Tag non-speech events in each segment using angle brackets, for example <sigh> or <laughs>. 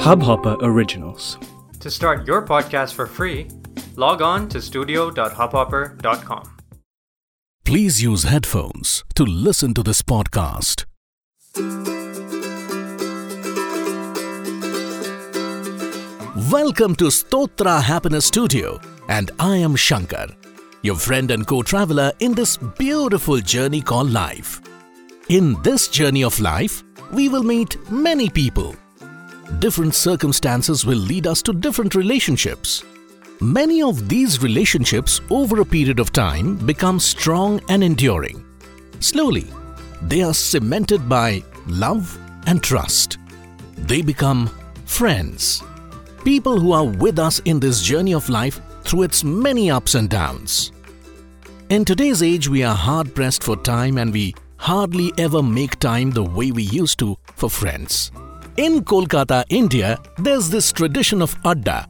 Hubhopper Originals. To start your podcast for free, log on to studio.hubhopper.com. Please use headphones to listen to this podcast. Welcome to Stotra Happiness Studio, and I am Sankar, your friend and co traveler in this beautiful journey called life. In this journey of life, we will meet many people. Different circumstances will lead us to different relationships. Many of these relationships, over a period of time, become strong and enduring. Slowly, they are cemented by love and trust. They become friends. People who are with us in this journey of life through its many ups and downs. In today's age, we are hard pressed for time and we hardly ever make time the way we used to for friends. In Kolkata, India, there's this tradition of adda,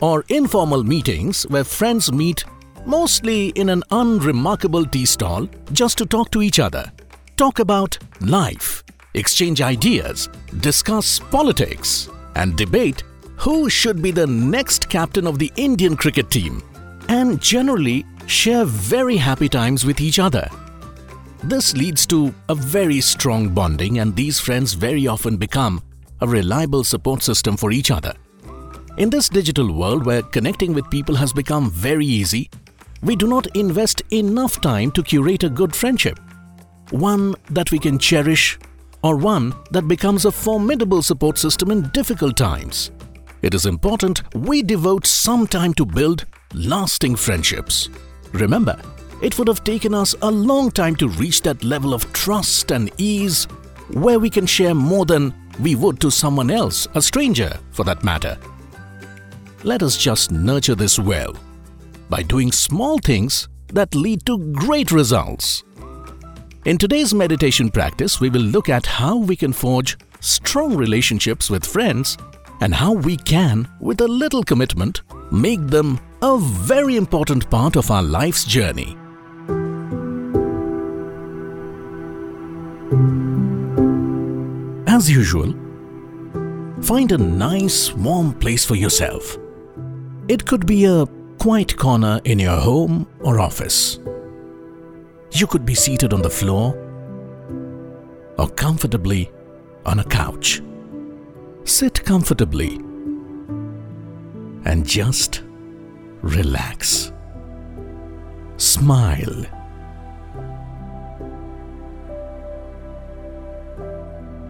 or informal meetings where friends meet mostly in an unremarkable tea stall just to talk to each other, talk about life, exchange ideas, discuss politics, and debate who should be the next captain of the Indian cricket team, and generally share very happy times with each other. This leads to a very strong bonding, and these friends very often become a reliable support system for each other. In this digital world where connecting with people has become very easy, we do not invest enough time to curate a good friendship. One that we can cherish, or one that becomes a formidable support system in difficult times. It is important we devote some time to build lasting friendships. Remember, it would have taken us a long time to reach that level of trust and ease where we can share more than we would to someone else, a stranger for that matter. Let us just nurture this well by doing small things that lead to great results. In today's meditation practice, we will look at how we can forge strong relationships with friends and how we can, with a little commitment, make them a very important part of our life's journey. As usual, find a nice warm place for yourself. It could be a quiet corner in your home or office. You could be seated on the floor or comfortably on a couch. Sit comfortably and just relax. Smile.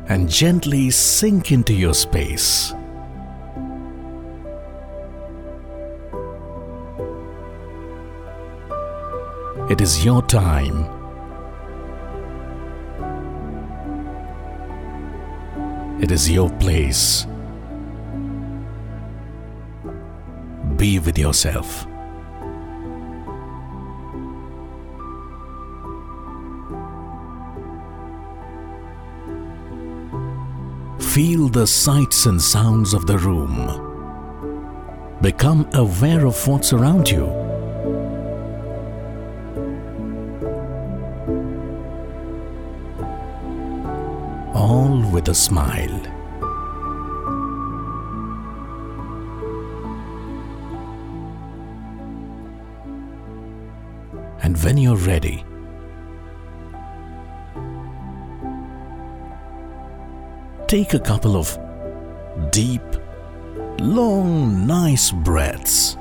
And gently sink into your space. It is your time. It is your place. Be with yourself. Feel the sights and sounds of the room. Become aware of what's around you. All with a smile. And when you're ready, take a couple of deep, long, nice breaths.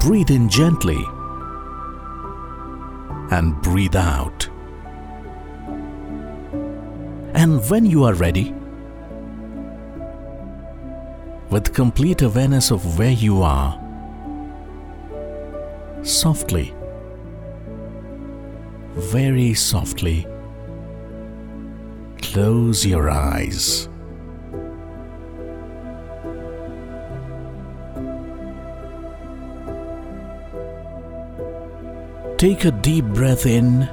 Breathe in gently and breathe out. And when you are ready, with complete awareness of where you are, softly, very softly, close your eyes. Take a deep breath in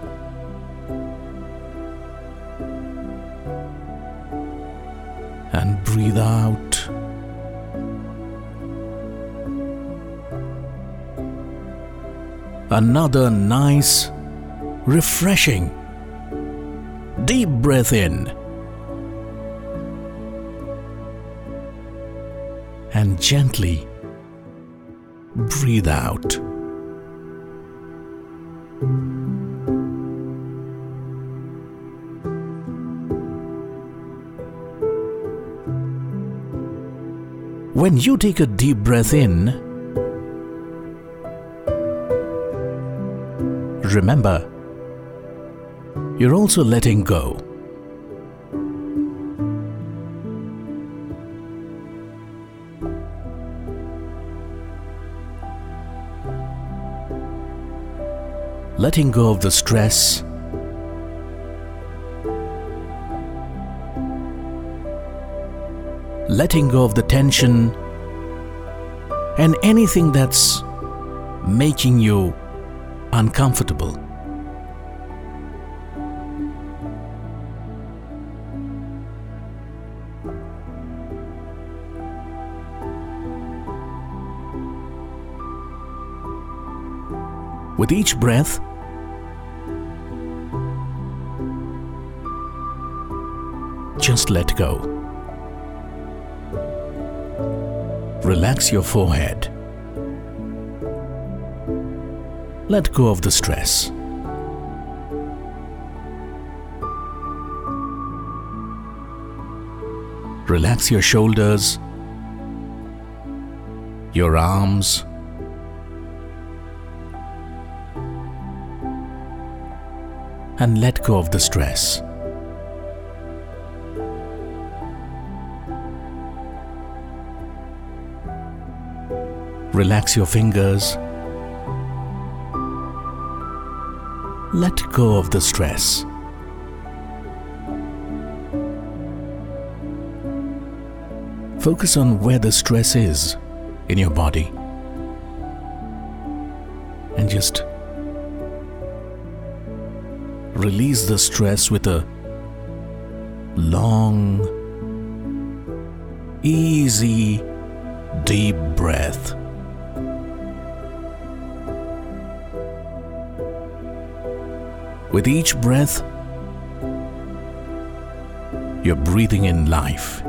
and breathe out. Another nice, refreshing, Deep breath in. And gently breathe out. When you take a deep breath in, remember, you're also letting go. Letting go of the stress, letting go of the tension, and anything that's making you uncomfortable. With each breath, just let go. Relax your forehead. Let go of the stress. Relax your shoulders, your arms, and let go of the stress. Relax your fingers. Let go of the stress. Focus on where the stress is in your body. And just release the stress with a long, easy, deep breath. With each breath, you're breathing in life.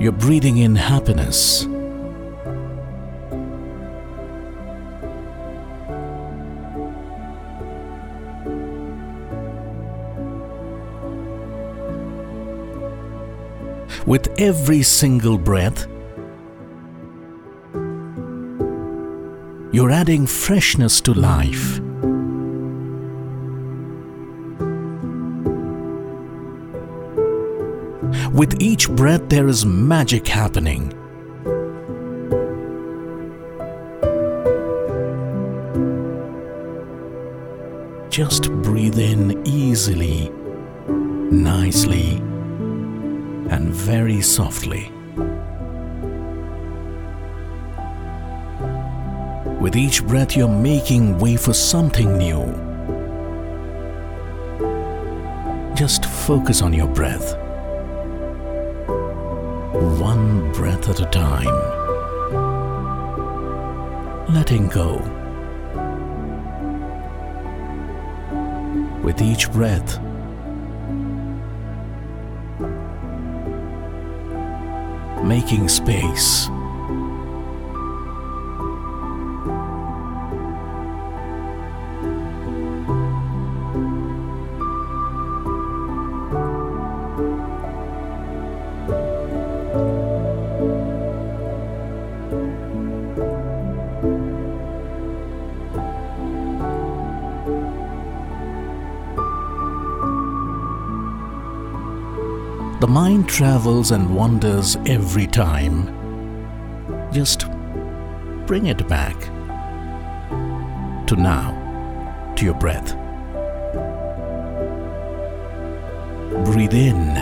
You're breathing in happiness. With every single breath, you're adding freshness to life. With each breath, there is magic happening. Just breathe in easily, nicely, and very softly. With each breath, you're making way for something new. Just focus on your breath. One breath at a time. Letting go. With each breath, making space. Mind travels and wanders every time. Just bring it back to now, to your breath. Breathe in.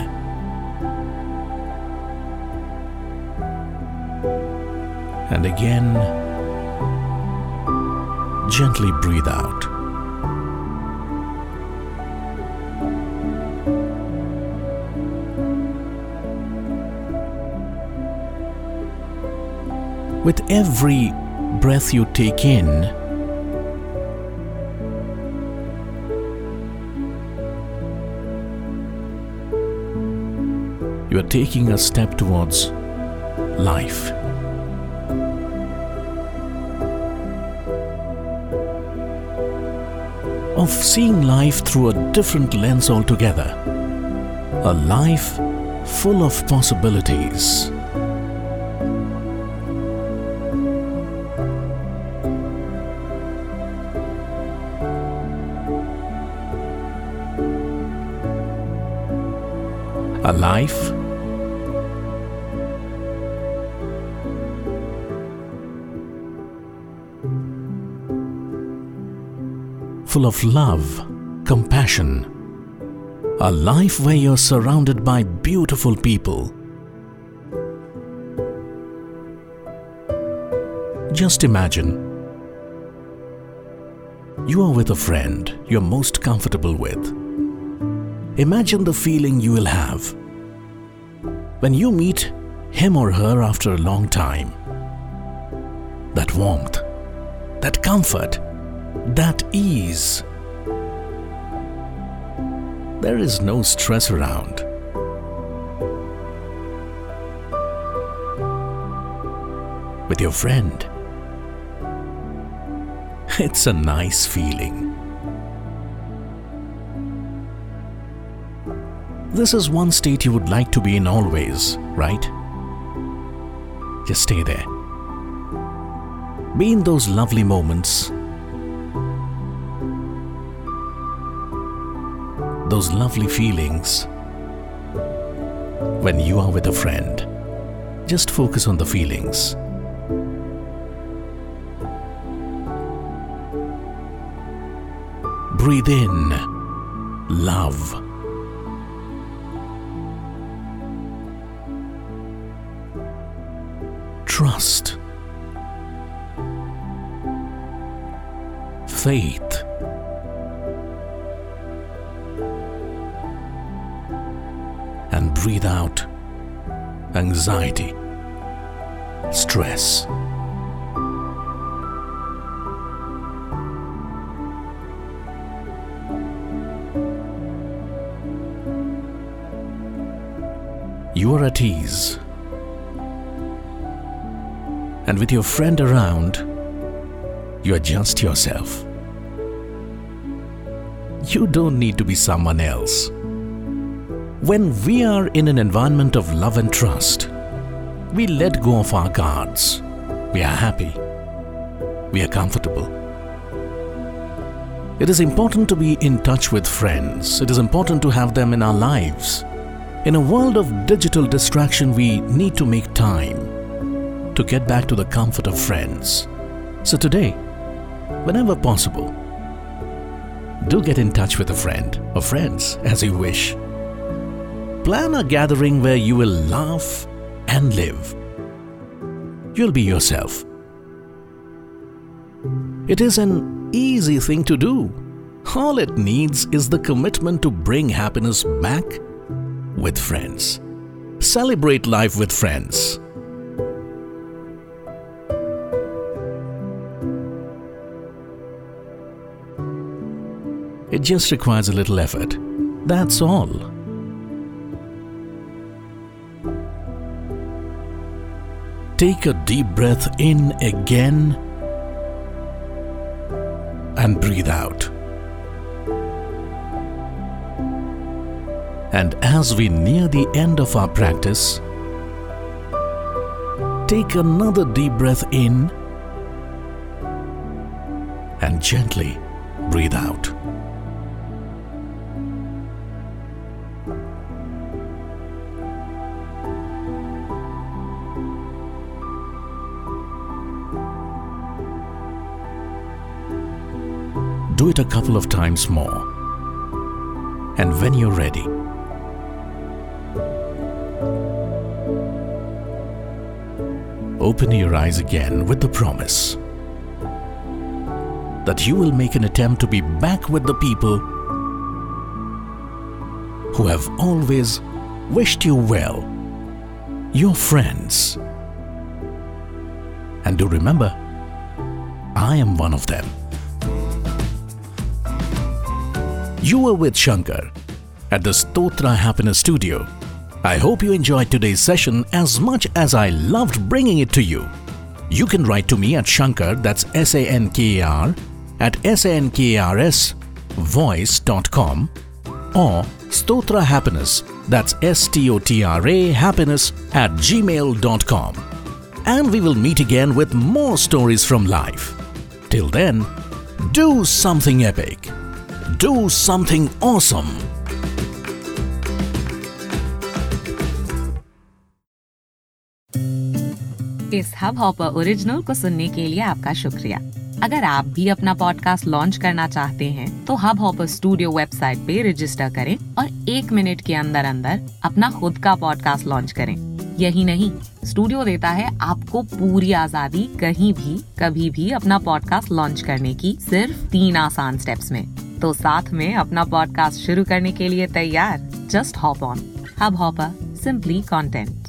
And again, gently breathe out. with every breath you take in, you are taking a step towards life. Of seeing life through a different lens altogether, a life full of possibilities. A life full of love, compassion. A life where you're surrounded by beautiful people. Just imagine you are with a friend you're most comfortable with. Imagine the feeling you will have when you meet him or her after a long time. That warmth, that comfort, that ease. There is no stress around. With your friend, <laughs> it's a nice feeling. This is one state you would like to be in always, right? Just stay there. Be in those lovely moments those lovely feelings when you are with a friend. Just focus on the feelings. Breathe in love. Trust. Faith. and breathe out anxiety, stress. You are at ease. And with your friend around, you are just yourself. You don't need to be someone else. When we are in an environment of love and trust, we let go of our guards. We are happy. We are comfortable. It is important to be in touch with friends. It is important to have them in our lives. In a world of digital distraction, we need to make time to get back to the comfort of friends. So today, whenever possible, do get in touch with a friend or friends as you wish. Plan a gathering where you will laugh and live. You'll be yourself. It is an easy thing to do. All it needs is the commitment to bring happiness back with friends. Celebrate life with friends. It just requires a little effort. That's all. Take a deep breath in again and breathe out. And as we near the end of our practice, take another deep breath in and gently breathe out. Do it a couple of times more. And when you're ready, open your eyes again with the promise that you will make an attempt to be back with the people who have always wished you well, your friends. And do remember, I am one of them. You were with Sankar at the Stotra Happiness Studio I hope you enjoyed today's session as much as I loved bringing it to you. You can write to me at Sankar, that's S A N K A R, at sankars voice.com or Stotra Happiness, that's S T O T R A happiness at gmail.com. And we will meet again with more stories from life. Till then, do something epic. Do something awesome. इस hub hopper original को सुनने के लिए आपका शुक्रिया। अगर आप भी अपना पॉडकास्ट लॉन्च करना चाहते हैं तो हब हॉपर स्टूडियो वेबसाइट पे रजिस्टर करें और एक मिनट के अंदर अंदर अपना खुद का पॉडकास्ट लॉन्च करें। यही नहीं स्टूडियो देता है आपको पूरी आज़ादी कहीं भी, कभी भी अपना पॉडकास्ट लॉन्च करने की सिर्फ़ तीन आसान स्टेप्स में। तो साथ में अपना पॉडकास्ट शुरू करने के लिए तैयार। Just hop on hub hopper simply content